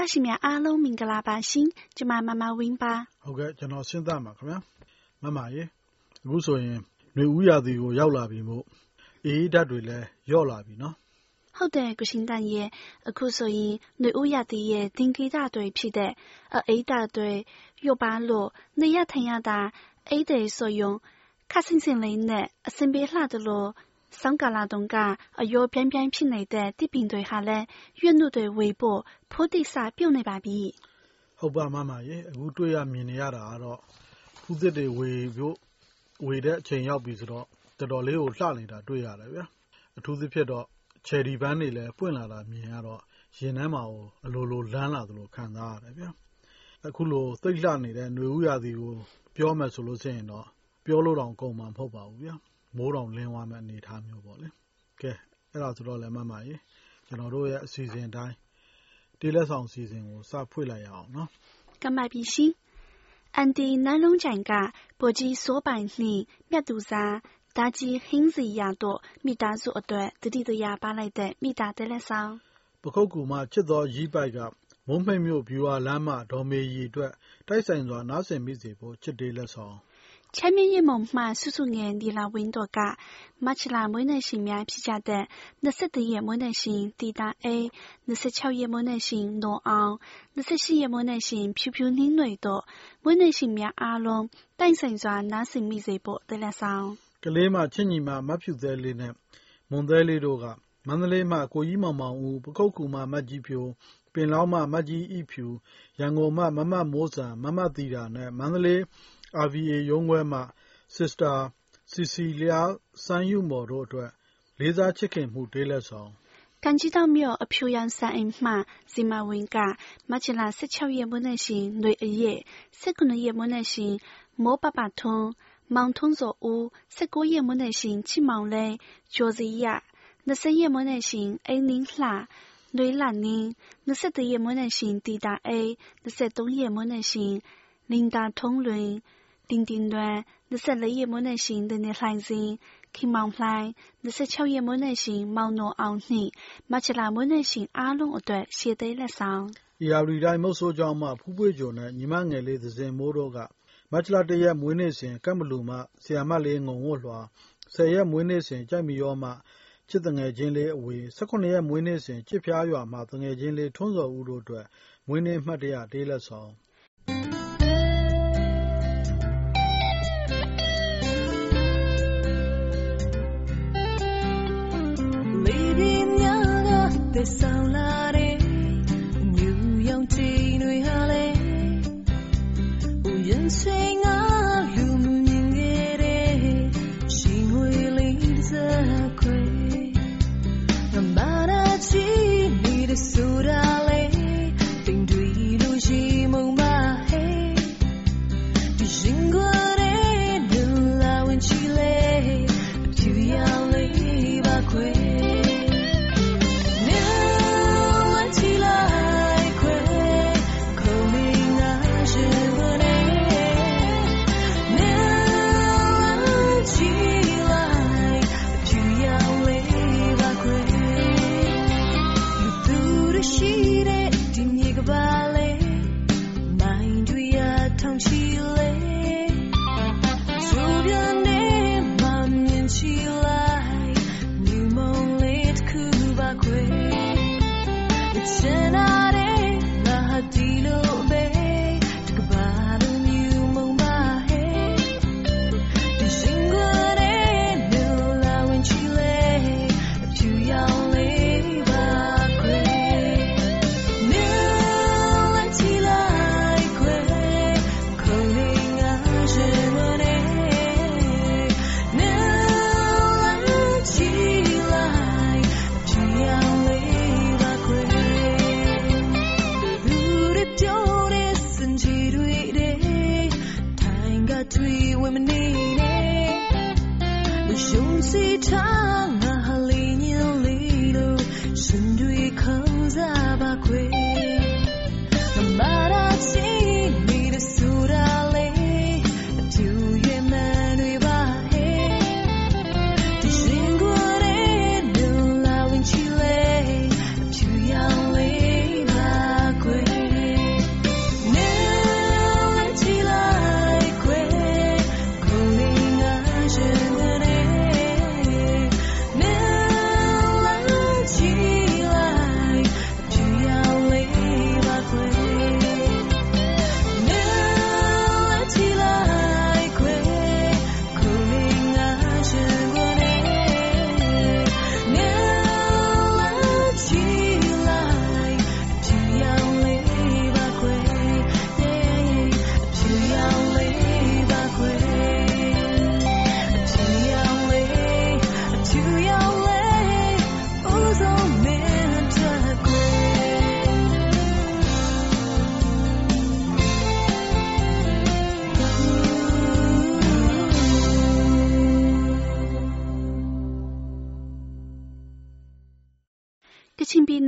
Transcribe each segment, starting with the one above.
သားရှင်များအားလုံးမင်္ဂလာပါရှင်ကျမမမဝင်းပါဟုတ်ကဲ့ကျွန်တော်စဉ်းစားမှာခင်ဗျာမမရေအခုဆိုရင်ຫນွေဦးရာသီကိုရောက်လာပြီမို့အေးဓာတ်တွေလည်းရော့လာပြီနော်ဟုတ်တယ်古新蛋爷，可所以内乌亚的也顶给大堆批的，而 A 大堆又把路内亚太亚大 A 的所用，卡森森林的身边拉的路 ခက်စင်စင်လေးနဲ့အစင်ပေးလှတယ်လို့ဆောင်းကာလတုန်းကအရောပြင်းပြင်းဖြစ်နေတဲ့တစ်ပင်တွေဟာလည်းရွက်နုတွေဝေဖို့ဖိုးတိစာပြုတ်နေပါပြီ။ဟုတ်ပါမမရေအခုတွေ့ရမြင်နေရတာကတော့ဖူးသစ်တွေဝေဖို့ဝေတဲ့အချိန်ရောက်ပြီဆိုတော့တော်တော်လေးကိုလှနေတာတွေ့ရတယ်ဗျာ။အထူးသဖြင့်တော့ချယ်ရီပန်းတွေလည်းပွင့်လာတာမြင်ရတော့ရင်ထဲမှာကိုအလိုလိုလန်းလာသလိုခံစားရတယ်ဗျာ။အခုလိုသိပ်လှနေတဲ့နွေဦးရာသီကိုပြောမယ်ဆိုလို့ရှိရင်တော့ပြောလို့တောင်ကုန်မှာမဟုတ်ပါဘူးဗျာ မိုးတောင်လင်းသွားမယ့်အနေအထားမျိုးပေါ့လေကဲအဲ့ဒါဆိုတော့လည်းမမကြီးကျွန်တော်တို့ရဲ့အစီအစဉ်တိုင်းတေးလက်ဆောင်အစီအစဉ်ကိုစဖွင့်လိုက်ရအောင်နော်ကမ္ဘာပြည်ရှင်အန်တီနန်းလုံးကြိုင်ကပေါ်ကြီးစိုးပိုင်နှင့်မြတ်သူစားဒါကြီးဟင်းစီရတော့မိသားစုအတွက်တတိတရာပါလိုက်တဲ့မိသားတဲလက်ဆောင်ပခုတ်ကူမှချစ်တော်ရီးပိုက်ကမုံမိတ်မြို့ဗျူဟာလမ်းမဒေါ်မေရီအတွက်တိုက်ဆိုင်စွာနားဆင်မိစေဖို့ချစ်တေးလက်ဆောင် 前面一梦嘛，叔叔眼里那温度噶，马起来没能行面皮家的，那是第也没能行地大 A，那是巧也没能行罗昂，那是西也没能行飘飘零内多，没能行面阿龙，但身上那是米热波的了上。ကလေးမချင်းညီမမဖြူသေးလေးနဲ့မွန်သေးလေးတို့ကမန္တလေးမှာကိုကြီးမောင်မောင်ဦးပခုတ်ကူမှာမတ်ကြီးဖြိုပင်လောင်းမှာမတ်ကြီးဤဖြူရန်ကုန်မှာမမမိုးစံမမသီတာနဲ့မန္တလေး RVA ရုံးခွဲမှ Sister Cecilia စန်းယုမော်တို့အတွက်လေးစားချစ်ခင်မှုတေးလက်ဆောင်感激到没有？平阳山恩嘛，是马文噶，马起来十七月没能行，雷二月，十个月没能行，莫爸爸通，忙通作屋，十个月没能行，起忙嘞，脚子呀，那十月没能行，二零啦。雷兰宁，那十的也没能行，地大 A，那十东也没能行，林大通轮。 丁丁乱，那是雷也没能行的那来人，看忙来，那是巧也没能行毛诺昂你，马起来没能行阿龙一段写得了上。ရာရီတိုင်းမုတ်ဆိုးကြောင်းမှဖူးပွေကျော်နဲ့ညီမငယ်လေးသစင်မိုးတို့ကမတ်လတရက်မွေးနေ့စဉ်ကတ်မလူမှဆီယာမလေးငုံဝတ်လွှာဆယ်ရက်မွေးနေ့စဉ်ကြိုက်မီရောမှချစ်တငယ်ချင်းလေးအဝေး၁၈ရက်မွေးနေ့စဉ်ချစ်ဖျားရွာမှတငယ်ချင်းလေးထွန်းစော်ဦးတို့အတွက်မွေးနေ့မှတ်တရတေးလက်ဆောင် သစ္ဆော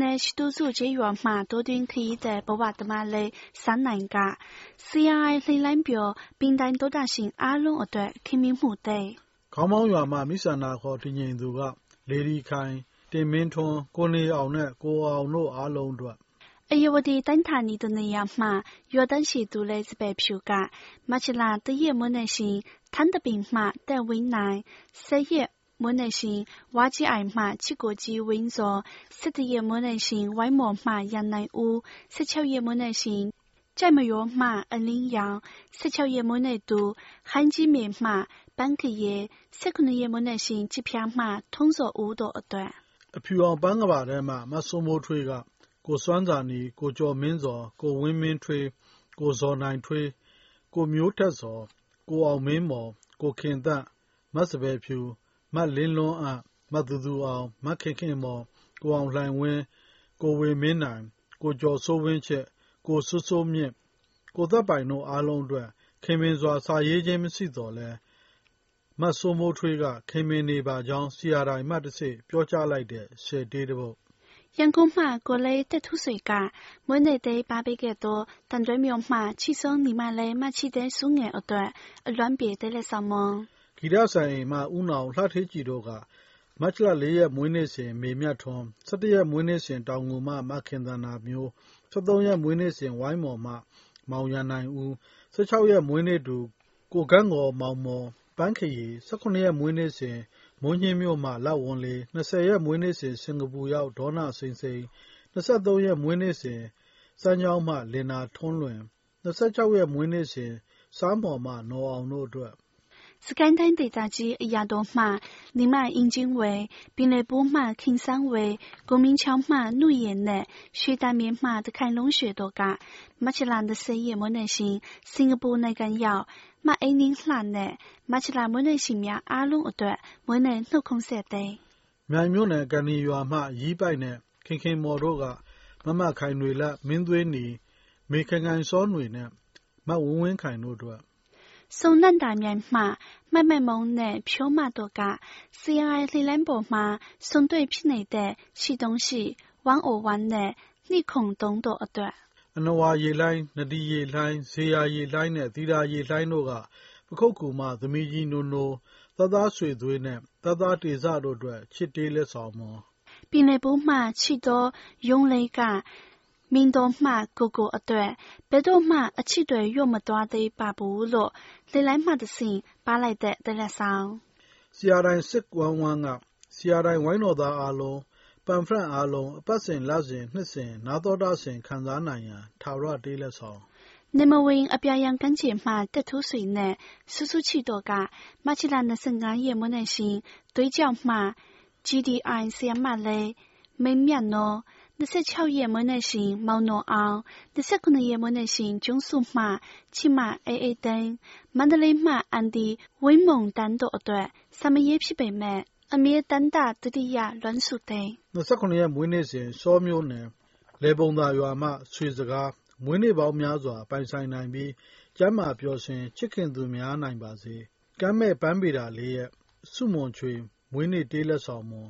နယ်ရှိတိုးစုကျေးရွာမှတောတွင်းခရီးသည်ဘဝသမားလေးစန်းနိုင်က CRI လှိမ့်လိုင်းပျော်ပင်တိုင်သောတာရှင်အားလုံးအတွက်ခင်မင်မှုတဲ့ခေါင်းမောင်းရွာမှမိဆန္ဒခေါ်တည်ငြိမ်သူကလေဒီခိုင်တင်မင်းထွန်းကိုနေအောင်နဲ့ကိုအောင်တို့အားလုံးအတွက်အယဝတီတိုင်းဌာနီတနေရာမှရွာတန်းရှိသူလေးစပယ်ဖြူကမချလာတရက်မွန်းနေရှင်ထန်းတပင် မှတက်ဝင်းနိုင်ဆယ်ရက်မွန်းနေရှင်ဝါကြီးအိုင်မှချစ်ကိုကြီးဝင်းစောစစ်တရက်မွန်းနေရှင်ဝိုင်းမော်မှရန်နိုင်ဦး16ရက်မွန်းနေရှင်ကြိုက်မရောမှအလင်းရောင်16ရက်မွန်းနေသူဟိုင်းကြီးမြေမှပန်းခရဲ19ရက်မွန်းနေရှင်ချစ်ဖျားမှထုံးစော်ဦးတို့အတွက်အဖြူအောင်ပန်းကဘာထဲမှာမဆိုးမိုးထွေးကကိုစွမ်းစာနီကိုကျော်မင်းစော်ကိုဝင်းမင်းထွေးကိုဇော်နိုင်ထွေးကိုမျိုးထက်စော်ကိုအောင် မင်းမော်ကိုခင်တန့်မတ်စပယ်ဖြူမတ်လင်းလွန်းအမတ်သူသူအောင်မတ်ခင်ခင်မော်ကိုအောင်လှိုင်ဝင်းကိုဝေမင်းနိုင်ကိုကျော်စိုးဝင်းချက်ကိုစိုးစိုးမြင့်ကိုသက်ပိုင်တို့အားလုံးအတွက်ခင်မင်စွာစာရေးခြင်းမရှိတော်လဲမတ်ဆိုးမိုးထွေးကခင်မင်နေပါကြောင်းစီယာတိုင်းမှတ်တစေပြောကြားလိုက်တဲ့ရှယ်တေးတစ်ပုဒ်ရန်ကုန်မှကိုလေးတက်ထုဆွေကမွေးနေ့သိပါပေးခဲ့သောတန်တွဲမြို့မှချီဆုံးညီမလေးမချီတဲ့စုငယ်အတွက်အလွမ်းပြေတဲ့လက်ဆောင်မွန် ဂီတဆိုင်အိမ်မှဦးနောင် လှထေးကြည်တို့က မတ်လ ၄ ရက် မွေးနေ့စဉ် မေမြတ်ထွန်း ၁၁ ရက်မွေးနေ့စဉ် တောင်ငူမှမခင်သန္တာမျိုး ၁၃ ရက်မွေးနေ့စဉ် ဝိုင်းမော်မှမောင်ရန်နိုင်ဦး ၁၆ ရက်မွေးနေ့တူကိုကန်းကော်မောင်မော် ပန်းခရီ ၁၇ ရက်မွေးနေ့စဉ်မွန်းညင်းမြို့မှလောက်ဝန်းလေး ၂၀ ရက်မွေးနေ့စဉ် စင်ကာပူရောက် ဒေါနစိန်စိန် ၂၃ ရက်မွေးနေ့စဉ် စမ်းချောင်းမှ လင်နာထွန်းလွင် ၂၆ ရက်မွေးနေ့စဉ် ဆားမော်မှ နော်အောင်တို့အတွက် စကိုင်းတိုင်းဒေသကြီးအရာတော်မှနီမအင်းကျင်းဝယ်ပင်လယ်ပိုးမှခင်ဆန်းဝယ်ကိုမင်းချောင်းမှနှုတ်ရင်နဲ့ရွှေတမ်းမြေမှတခိုင်လုံးရွှေတို့ကမချလာ20ရက်မွေးနေ့ရှင်စင်ကာပူနိုင်ငံရောက်မအိန်းင်းလှနဲ့မချလာမွေးနေ့ရှင်များအားလုံးအတွက်မွေးနေ့နှုတ်ခွန်းဆက်တဲ့မြိုင်မြို့နယ်ကန်ဒီရွာမှရီးပိုက်နဲ့ခင်ခင်မော်တို့ကမမခိုင်နွေလမင်းသွေးနီမေခိုင်ခိုင်စောနွေနဲ့မဝင်းဝင်းခိုင်တို့အတွ က် စုံလန့်တာမြိုင်မှ麦麦萌နဲ့ဖြိုးမတို့က CRI လှိလန်းပေါ်မှာဆုံတွေ့ဖြစ်နေတဲ့ရှိတုံးရှိဝမ်အိုဝမ်နဲ့နှိခုံတုံးတို့အတွက် အနဝါရေလိုင်းနဒီရေလိုင်းဇေယရေလိုင်းနဲ့သီရာရေလိုင်းတို့ကပခုတ်ကူမှသမီးကြီးနိုနိုသသားဆွေသွေးနဲ့သသားတေဇတို့အတွက်ချစ်တေးလက်ဆောင်မော် ပင်လယ်ဘူးမှချီတော့ယုံလေးက မင်းတော်မှကိုကိုအတွက်ဘယ်တော့မှအချစ်တွေရွတ်မသွားသေးပါဘူးလို့လှိလန်းမှတဆင်ပါလိုက်တဲ့တလက်ဆောင်စီယာတိုင်းစစ်ဝမ်းဝမ်းကစီယာတိုင်းဝိုင်းတော်သားအားလုံးပန်ဖရန့်အားလုံးအပတ်စဉ်လစဉ်နှစ်စဉ်နာတော်တာစဉ်ခံစားနိုင်ရန်ထာဝရတေးလက်ဆောင်နေမဝင်အပြာရန်ကန်းချေမှတက်ထူးဆွေနဲ့ဆူဆူချီတို့ကမချလာ25ရက်မွေးနေ့ရှင်တွေးကြောက်မှ GDI ဆီယမလေးမိန်မြတ်နော် 26ရက်မွေးနေ့ရှင်မောင်နော်အောင်29ရက်မွေးနေ့ရှင်ကျုံးစုမှချိမအေးအေးသိန်းမန္တလေးမှအန်ဒီဝင်းမုံတန်းတို့အတွက်စမရေးဖြစ်ပေမဲ့အမေတန်တာတတိယလွမ်းစုသိန်း29ရက်မွေးနေ့စဉ်စောမျိုးနယ်လေပုံသာရွာမှဆွေစကားမွေးနေ့ပေါင်းများစွာပိုင်ဆိုင်နိုင်ပြီးကျမ်းမာပျော်ရွှင်ချစ်ခင်သူများနိုင်ပါစေကမ်းမဲ့ပန်းပေတာလေးရဲ့စုမွန်ချွေမွေးနေ့တေးလက်ဆောင်မွန်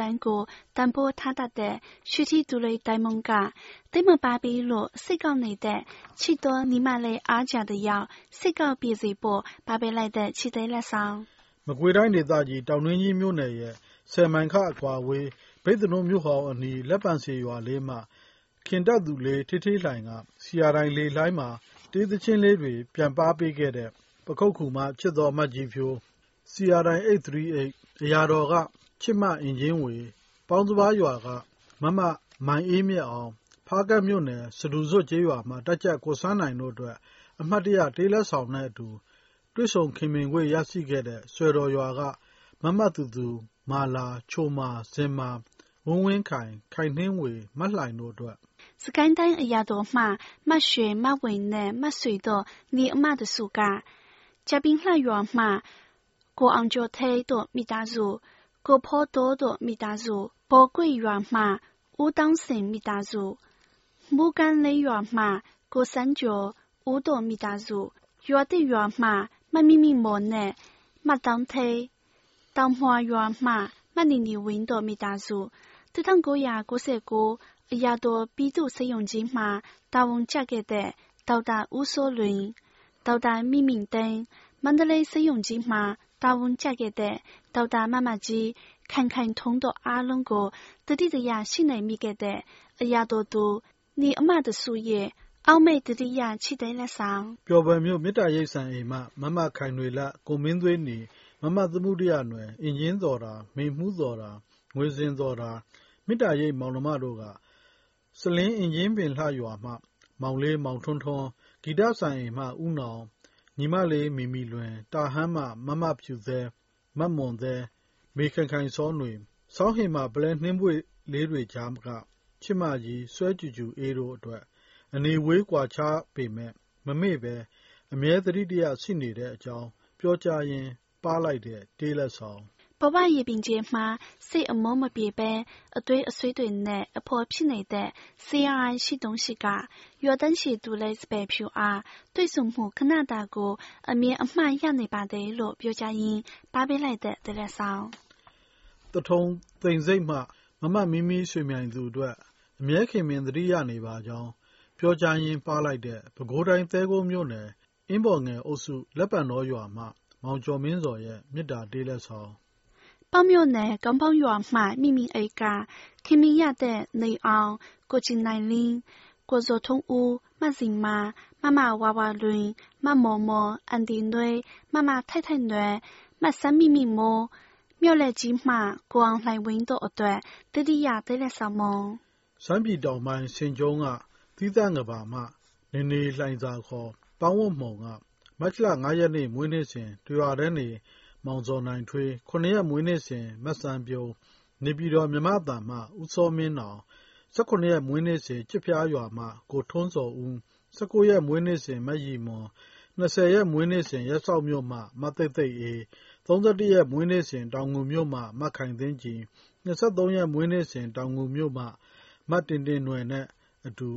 ထားခင်မင်မှုတိုင်းကိုတန်ဖိုးထားတတ်တဲ့ရွှေထီသူလေးတိုင်းမုံကတိတ်မပါပြီးလို့စိတ်ကောက်နေတဲ့ချစ်တော်ညီမလေးအားကြတဲ့ရောက်စိတ်ကောက်ပြေစီဖို့ပါပေးလိုက်တဲ့ချစ်တဲ့လက်ဆောင်မကွေတိုင်းဒေသကြီးတောင်တွင်းကြီးမြို့နယ်ရဲ့ဆယ်မိုင်ခအကွာဝေးဘိတ်သနုမြို့ဟောင်းအနီးလက်ပံစီရွာလေးမှာခင်တက်သူလေးထိထိလှိုင်ကစီယာတိုင်းလေလိုင်းမှာတေးသချင်းလေးတွေပြန်ပါပေးခဲ့တဲ့ပခုတ်ကူမှချစ်တော်မတ်ကြီးဖြိုးစီယာတိုင်း838အရာတော်က ချစ်မအင်ဂျင်ဝေ ပေါင်းစပါးရွာက မမမိုင်အေးမြက်အောင် ဖားကတ်မြို့နယ်စဒူဇွတ်ကျေးရွာမှာတက်ကြက်ကိုစန်းနိုင်တို့အတွက် အမှတ်တရ တေးလက်ဆောင်နဲ့အတူ တွေ့ဆုံခင်မင်ခွင့်ရရှိခဲ့တဲ့ ဆွေတော်ရွာက မမသူသူ မာလာ ချိုမာ ဇင်မာ ဝင်းဝင်းခိုင် ခိုင်နှင်းဝေမတ်လှိုင်တို့အတွက်စကိုင်းတိုင်းအရာတော်မှမတ်ရွှေမတ်ဝိန်နဲ့မတ်ဆွေတို့ ညီအမတစုကကြပင်းလှရွာမှ ကိုအောင်ကျော်သေးတို့ မိသားစု ကိုဖောတိုးတို့မိသားစုဘော်ကွေရွာမှ ဦးတောင်းစင်မိသားစုမူကန်လေးရွာမှ ကိုစန်းကျော် ဦးတို့မိသားစု ရွာတိရွာမှ မမိမိမော်နဲ့မတ်တောင်းသေး တောင်မွာရွာမှ မနီနီဝင်းတို့မိသားစု1999အရာတော်ပြည်သူ့စေယုံကြီးမှတာဝန်ကျခဲ့တဲ့ ဒေါက်တာဦးစိုးလွင် ဒေါက်တာမိမင်သိန်း မန္တလေးစေယုံကြီးမှ တာဝန်ကျခဲ့တဲ့ ဒေါက်တာမမကြီး ခိုင်ခိုင်ထုံးတို့အားလုံးကိုတတိတရရှိနိုင်မိခဲ့တဲ့ အရာတော်သူ ညီအမတစုရဲ့ အောက်မေ့တတိယချစ်တဲ့လက်ဆောင် ပျော်ပံမြို့ မေတ္တာရိပ်ဆန်အိမ်မှ မမခိုင်တွေလကိုမင်းသွေးနေမမသမှုတရားနွယ် အင်ဂျင်တော်တာမိန်မှုတော်တာငွေစင်တော်တာမေတ္တာရိပ်မောင်နှမတို့က စလင်း အင်ဂျင်ပင်လှရွာမှ မောင်လေး မောင်ထွန်းထွန်း ဂီတဆိုင်အိမ်မှဥနောင် ညီမလေးမီမီလွင်တာဟမ်းမှမမဖြူသဲမတ်မွန်သဲမေခိုင်ခိုင်စောຫນွေစောင်းဟင်မှပလဲနှင်းပွေလေးတွေကြားကချစ်မကြီးဆွဲကြူကြူအေးတို့အတွက် အနေဝေးကွာခြားပေမဲ့မမေ့ပဲအမြဲတတိတရရှိနေတဲ့အကြောင်းပြောကြားရင်းပါလိုက်တဲ့တေးလက်ဆောင် ဘဝရေပြင်ကျဲမှာစိတ်အမောမပြေပဲအသွေးအဆွေးတွေနဲ့အဖော်ဖြစ်နေတဲ့ CRI ရှိတုံးရှိကရွာတန်းရှိသူလေးစပယ်ဖြူအားတွေ့ဆုံမှုခဏတာကိုအမြင်အမှန်ရနေပါတယ်လို့ပြောကြရင်းပါပေးလိုက်တဲ့တဲ့လက်ဆောင်တထုံသိမ်စိတ်မှမမမီမီရွှေမြိုင်သူအတွက်အမြဲခင်မင်တတိရနေပါကြောင်းပြောကြားရင်းပါလိုက်တဲ့ပဲခူးတိုင်းသဲကုန်းမြို့နယ်အင်းပေါ်ငယ်အုပ်စုလက်ပံတော်ရွာမှမောင်ကျော်မင်းစော်ရဲ့မေတ္တာတေးလက်ဆောင် ပေါမြို့နယ်ကောင်းပေါရွာမှမိမိအိတ်ကခင်မင်ရတဲ့နေအောင်ကိုချင်နိုင်လင်းကိုဇော်ထုံးဦးမတ်စီမာမမဝါဝါလွင်မမော်မော်အန်တီနွေမမထိုက်ထိုက်နွယ်မဆမ်းမိမိမိုးမြို့လက်ကြီးမှကိုအောင်လှိုင်ဝင်းတို့အတွက်တတိယသေးလက်ဆောင်မုံစမ်းပြည်တောင်ပိုင်းစင်ကျုံးကသီးသန့်ကဘာမှနေနေလှိုင်စာခေါ်ပေါင်းဝတ်မှုံကမတ်လ9ရက်နေ့မွေးနေ့စဉ်တရွာတန်းနေ မောင်စော်နိုင်ထွေး9ရက်မွေးနေ့စဉ်မတ်စံပြုံးနေပြည်တော် မြမတန်မှ ဦးစောမင်းနောင်18ရက်မွေးနေ့စဉ်ချစ်ဖျားရွာမှ ကိုထွန်းစော်ဦး19ရက်မွေးနေ့စဉ်မတ်ရီမွန်20ရက်မွေးနေ့စဉ်ရက်စောက်မြို့မှ မသိတ်သိတ်အေး31ရက်မွေးနေ့စဉ် တောင်ငူမြို့မှ မခိုင်သိန်းကြည်23ရက်မွေးနေ့စဉ် တောင်ငူမြို့မှ မတင်တင်နွယ်နဲ့အတူ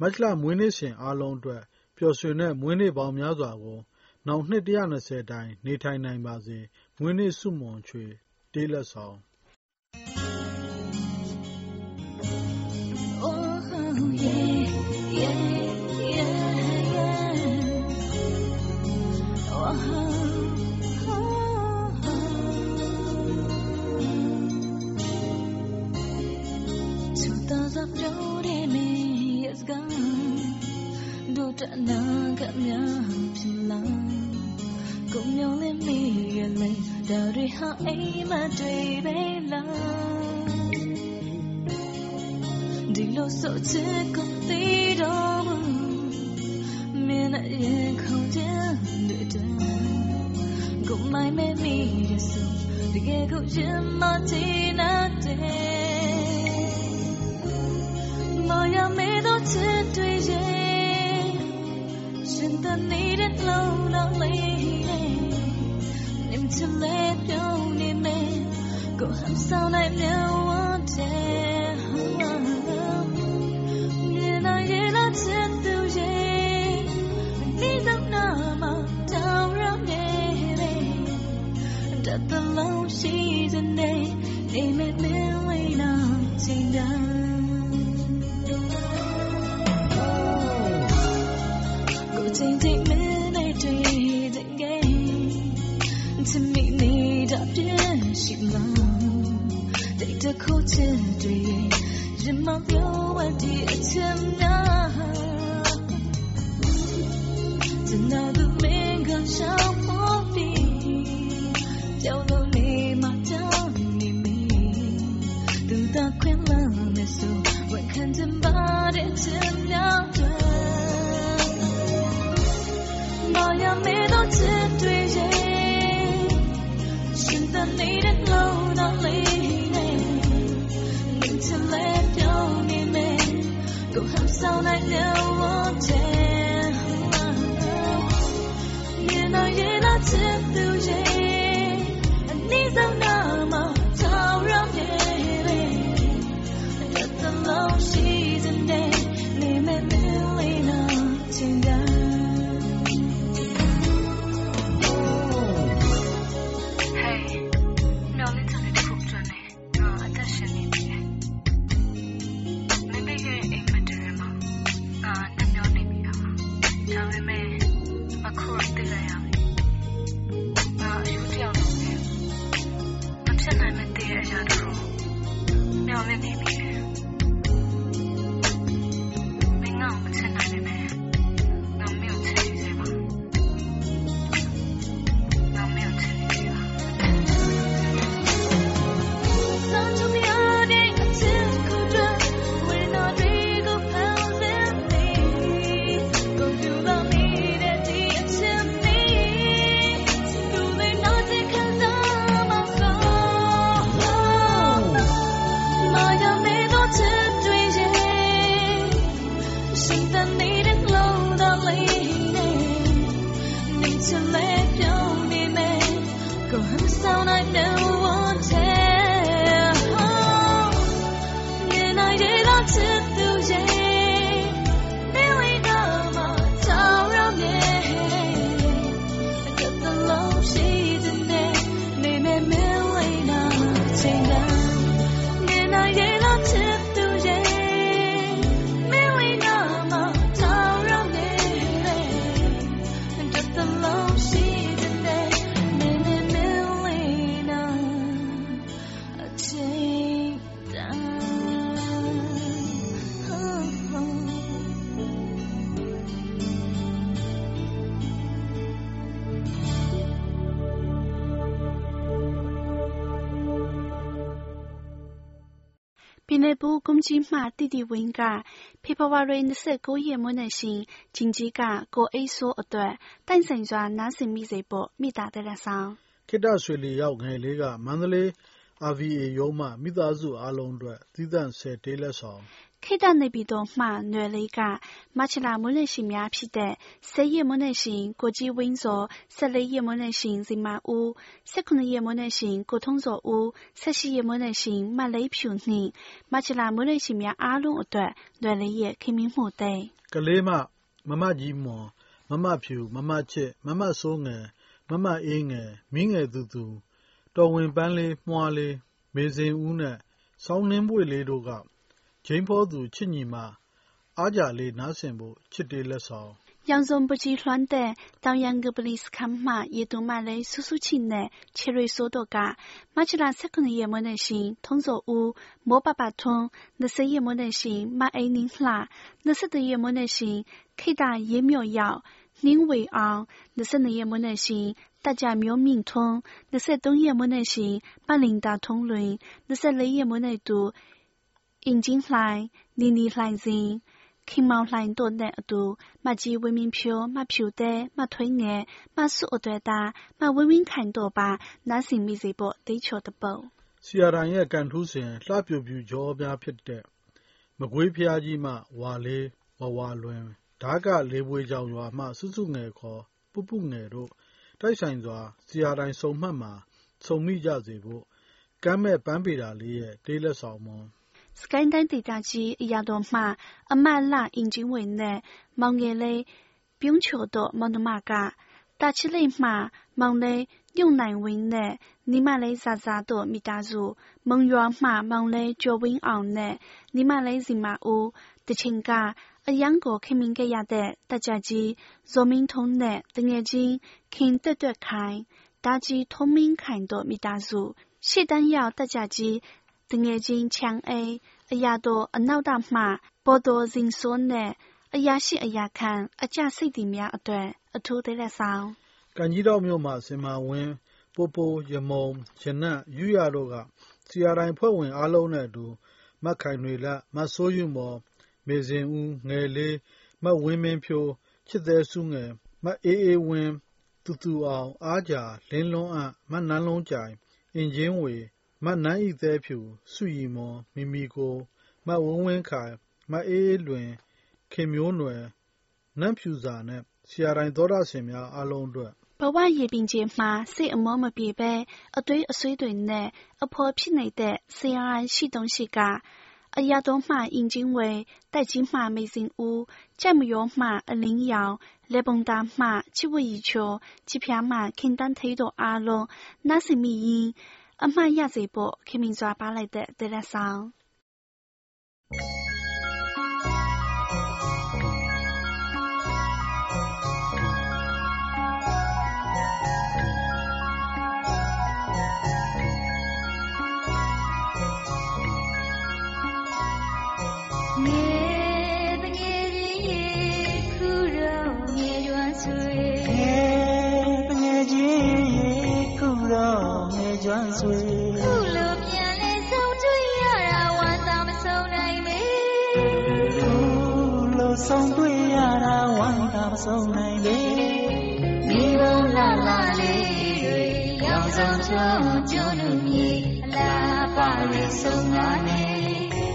မတ်လ မွေးနေ့စဉ်အားလုံးအတွက် ပျော်ရွှင်တဲ့ မွေးနေ့ပေါင်းများစွာကို နောက်နှစ်120တိုင်နေထိုင်နိုင်ပါစေ။ငွေနေ့စုမွန်ချွေတေးလက်ဆောင်2009 đã nỡ gặp nhau hằng trên lắng cùng nhau lên đi gần mình đào đi họ ấy mà trời bé lắng đi lô sợ chết cũng tí đó, miền lại yên không chết đợi chờ cũng mãi mê mi đã sống để nghe câu chuyện mà chỉ nát tên to the game to meet me up there she long take the coach to you you my yo what the attempt နယ်ဘူး公鸡马弟弟ဝင်ကဖေဖော်ဝါရီ29ရက်မွန်းနေ့ရှင်ဂျင်ကြီးကကိုအိတ်ဆိုးအတွက်တိုင်ဆိုင်စွာနားဆင်မိစေဖို့မိသားတဲ့ဆောင် ခေတ္တရွှေလီရောက်ငယ်လေးကမန္တလေး RVA ရုံးမှမိသားစုအားလုံးအတွက်သီးသန့်10တေးလက်ဆောင် ခေတ္တနေပြည်တော်မှနွယ်လေးကမချလာမွန်းနေ့ရှင်များဖြစ်တဲ့10ရက်မွန်းနေ့ရှင်ကိုကြီးဝင်းစော14ရက်မွန်းနေ့ရှင်ဇီမာဦး19ရက်မွန်းနေ့ရှင်ကိုထုံးစောဦး18ရက်မွန်းနေ့ရှင်မလေးဖြူနှင့်မချလာမွန်းနေ့ရှင်များအားလုံးအတွက်နွယ်လေးရဲ့ခင်မင်းမှုတဲ့ကလေးမမမကြီးမွန်မမဖြူမမချစ်မမဆိုးငယ်မမအေးငယ်မင်းငယ်သူသူတော်ဝင်ပန်းလေးမွှားလေးမေစင်ဦးနဲ့ဆောင်းနှင်းပွေလေးတို့က ဂျိမ်းဖောသူချစ်ညီမအားကြလေးနားဆင်ဖို့ချစ်တေးလက်ဆောင် က 杨宗不及乱的，当杨个不里斯看嘛，也都买来叔叔亲的，切瑞索多噶，马起来才可能也没能行，通作屋，莫爸爸通，那是也没能行，马爱宁啦，那是的也没能行，开大也苗药，宁为昂，那是的也没能行。大家苗明通，那些东也没能行，把领导通论，那些雷也没能读， 引进来，你你来人。ခင်မောင်လှိုင်တို့တဲ့အတူမကြီးဝင်းမင်းဖြိုမဖြူတဲ့မထွေးငယ်မဆုအတွေ့တာမဝင်းဝင်းခိုင်တို့ပါနားစင်မိစေဖို့တိတ်ချော်တပုတ် ဆီယာတိုင်ရဲ့ကန်ထူးစဉ်လှပြူပြူကြောများဖြစ်တဲ့မကွေးဖျားကြီးမှဝါလေးဝဝလွင်ဓာကလေးပွေးကြောင်ရွာမှစုစုငယ်ခေါ်ပုပုငယ်တို့တိုက်ဆိုင်စွာဆီယာတိုင်စုံမှတ်မှာစုံမိကြစေဖို့ကမ်းမဲ့ပန်းပေတာလေးရဲ့တေးလက်ဆောင်မွန် စကိုင်းတိုင်းဒေသကြီးအရာတော်မှအမတ်လအင်ဂျင်ဝင်နဲ့မောင်ငယ်လေးပြုံးချိုတို့မောင်နှမကတာချီလိမှမောင်လေးညုံနိုင်ဝင်းနဲ့နီမလေးဇာဇာတို့မိသားစုမုံရွာမှမောင်လေးကျော်ဝင်းအောင်နဲ့နီမလေးစီမဦးတချင်းကအရန်ကိုခင်မင်ခဲ့ရတဲ့တကြကြီးဇော်မင်းထုံးနဲ့တငယ်ချင်းခင်တွတ်တွတ်ခိုင်ဒါကြီးထုံးမင်းခိုင်တို့မိသားစုရှေ့တန်းရောက်တကြကြီး တငယ်ချင်းချန်အေးအရာတော်အနောက်တမှပေါ်တော်စင်စွန်းနဲ့အရာရှိအရာခံအကြစိတ်တီများအတွက်အထူးသေးလက်ဆောင်ကန်ကြီးတော်မြို့မှာစင်မာဝင်းပိုပိုရမုံရနတ်ယူရတို့ကစီယာတိုင်းဖွဲ့ဝင်အားလုံးနဲ့အတူမတ်ခိုင်တွေလက်မဆိုးယူမော်မေစင်ဦးငယ်လေးမတ်ဝင်းမင်းဖြိုးချစ်သေးစုငယ်မတ်အေးအေးဝင်းတူတူအောင်အားကြာလင်းလွန်းအံ့မတ်နန်းလုံးကြိုင်အင်ဂျင်းဝေ မတ်နန်းဤသေးဖြူစုရီမော်မီမီကိုမတ်ဝင်းဝင်းခိုင်မတ်အေးအေးလွင် ခင်မျိုးနွယ် နန့်ဖြူစာနဲ့ဆီယာတိုင်းသောတာရှင်များအားလုံးအတွက်ဘဝရေပင်ကျမှာစိတ်အမောမပြေပဲအသွေးအဆွေးတွေနဲ့အဖော်ဖြစ်နေတဲ့ဆရာရှိတုံးရှိကအရာတော်မှအင်ဂျင်ဝေတိုက်ကြီးမှမေစင်ဦးကြက်မရောမှအလင်းရောင်လေပုံသားမှချစ်ဝရီချိုချစ်ဖျားမှခင်တန်းသေးတို့အားလုံးနားစင်မိရင် အမှန်ရစေဖို့ ခင်မင်စွာပါလိုက်တဲ့တဲလက်ဆောင်င ဆုံးနိုင်လေမိဘလာလာလေးတွေရောင်ဆောင်ချုံကျွန်းလူမြေအလားပါရဆုံးငါနေ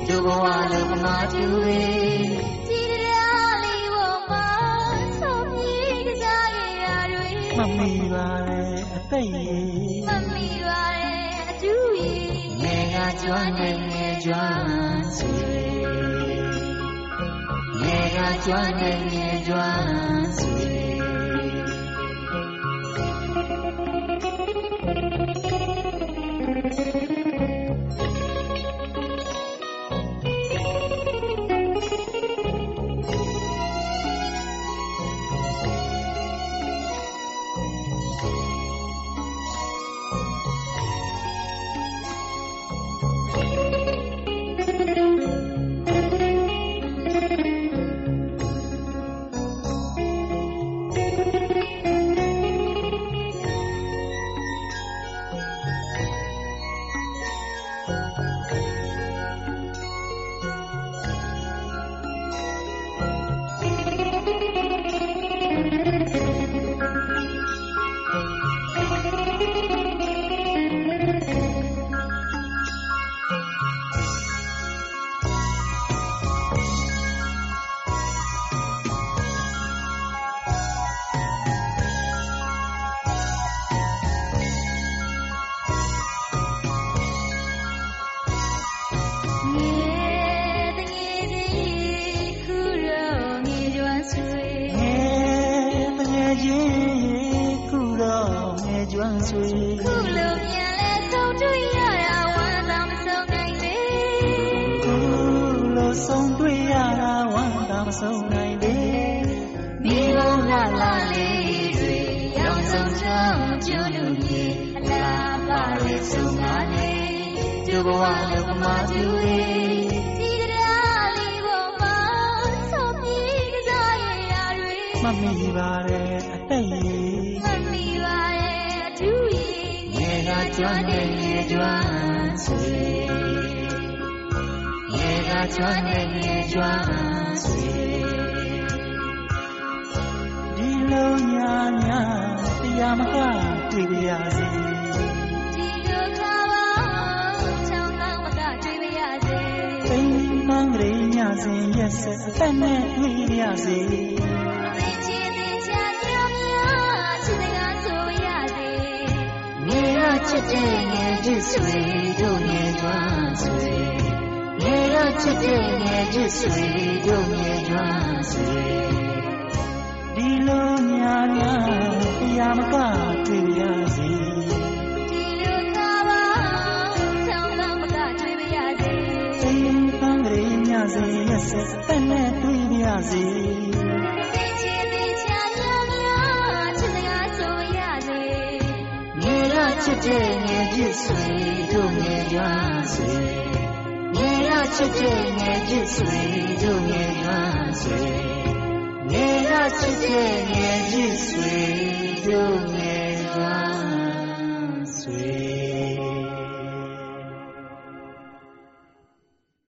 ဒုဘဝလုံးမတူရေကြည်တရားလေးပေါ်မှာဆုံးပြေးကြခဲ့ရတွေမမီပါရဲ့အသိရေမမီပါရဲ့အတူရေငယ်ကကျွမ်းနေငယ်ကျွမ်းဆွေငယ် ကကျွမ်းနေငယ်ကျွမ်းဆွေ ခုလိုဆုံးတွေ့ရတာဝမ်းသာမဆုံးနိုင်လေမိဘလာလာလေးတွေရောင်စုံချောင်းကျွလူကြီးအလားပါလေဆုံးငါလေးကျဘဝလောကမှာပြူလေးဒီတရားလေးပေါ်မှာဆုံးပြီးကစားရရာတွေမမိပါတယ်အသက်ရည်မမီပါရဲ့အထူးကြီးရေကကျွမ်းတဲ့ရေကျွမ်းဆွေရေကကျွ မ်းတဲ့ရေကျွမ်းဆွေဒီလိုညာညာတရားမကတွေ့ပါရစေဒီလိုကားပါချောင်းကောင်းမကတွေ့ပါရစေပိန်မန်းကလေးညစဉ်ရက်ဆက်အသက်နဲ့တွေ့ပါရစေသင်ချင်တဲ့ချာပြောများချစ်စကားဆိုရစေမြေရချစ်တဲ့ငယ်ချစ်ဆွေတို့ငယ်ကျွမ်းဆွေ မြေရချစ်တဲ့ငယ်ချစ်ဆွေတို့ငယ်ကျွမ်းဆွေဒီလိုညာညာတရားမကတွေ့ပါရစေဒီလိုကားပါချောင်းကောင်းမကတွေ့ပါရစေစိန်ပန်းကလေးညစဉ်ရက်ဆက်အသက်နဲ့တွေ့ပါရစေသင်ချင်တဲ့ချာပြောများချစ်စကားဆိုရစေမြေရချစ်တဲ့ငယ်ချစ်ဆွေတို့ငယ်ကျွမ်းဆွေမြေရချစ် တဲ့ငယ်ချစ်ဆွေတို့ငယ်ကျွမ်းဆွေမြေရချစ်တဲ့ငယ်ချစ်ဆွေတို့ငယ်